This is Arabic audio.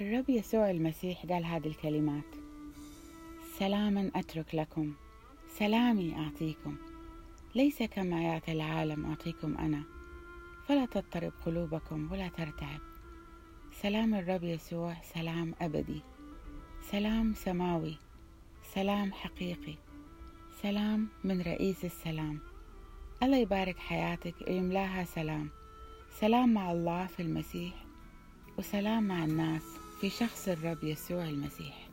الرب يسوع المسيح قال هذه الكلمات. سلاما أترك لكم. سلامي أعطيكم. ليس كما يعطي العالم أعطيكم أنا. فلا تضطرب قلوبكم ولا ترتعب. سلام الرب يسوع سلام أبدي. سلام سماوي. سلام حقيقي. سلام من رئيس السلام. الله يبارك حياتك ويملاها سلام. سلام مع الله في المسيح وسلام مع الناس. في شخص الرب يسوع المسيح.